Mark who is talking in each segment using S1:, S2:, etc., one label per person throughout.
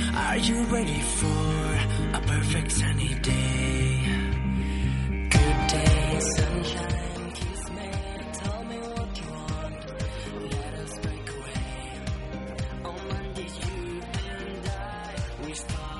S1: Are you ready for a perfect sunny day? Good day, sunshine, kiss me, tell me what you want. Let us break away. On Mondays, you and I, we start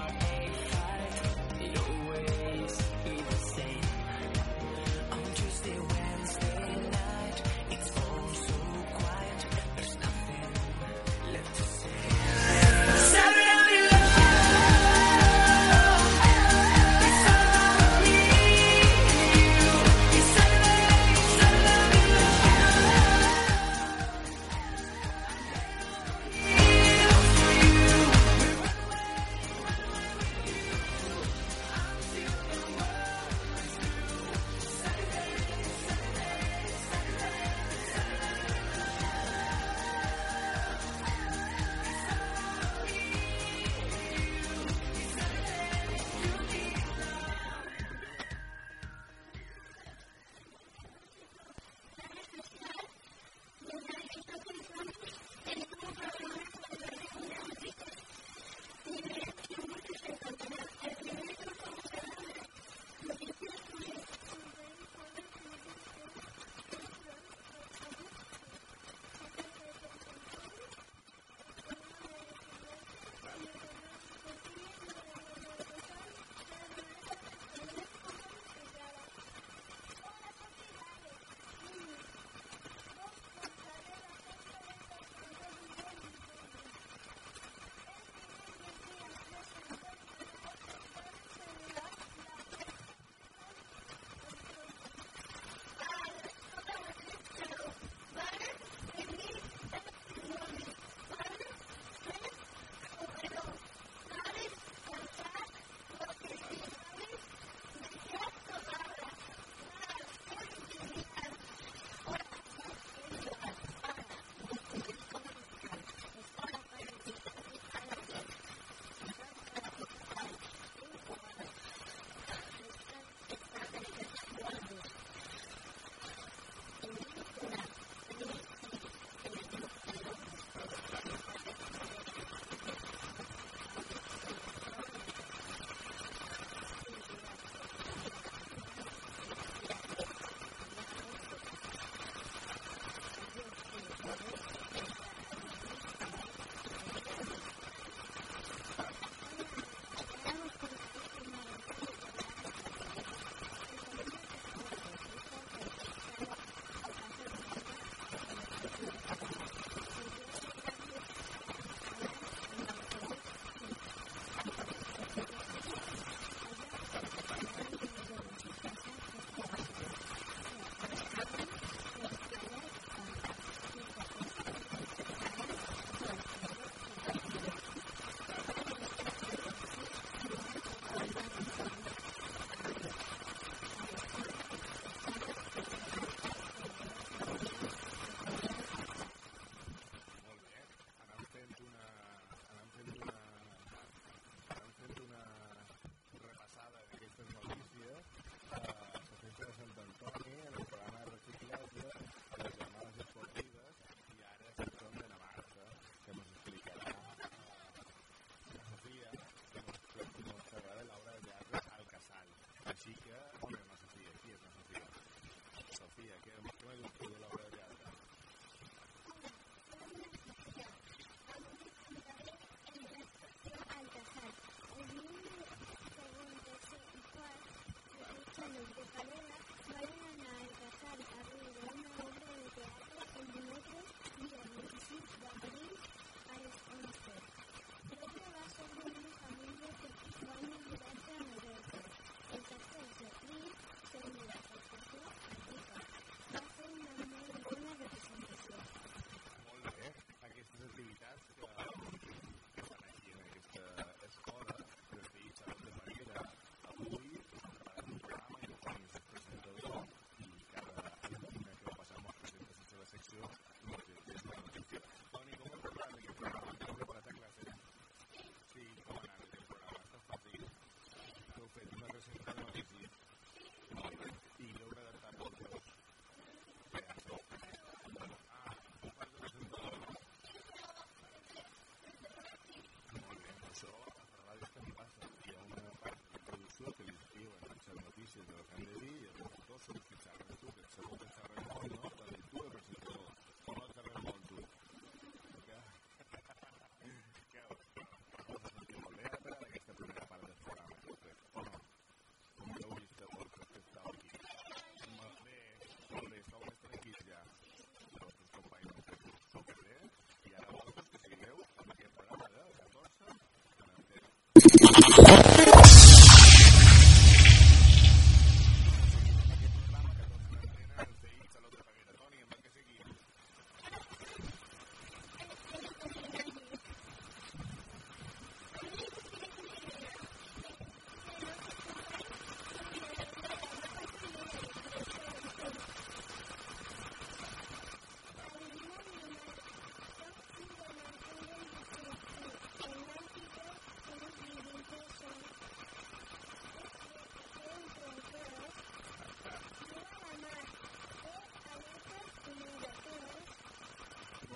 S1: Zika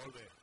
S2: Molt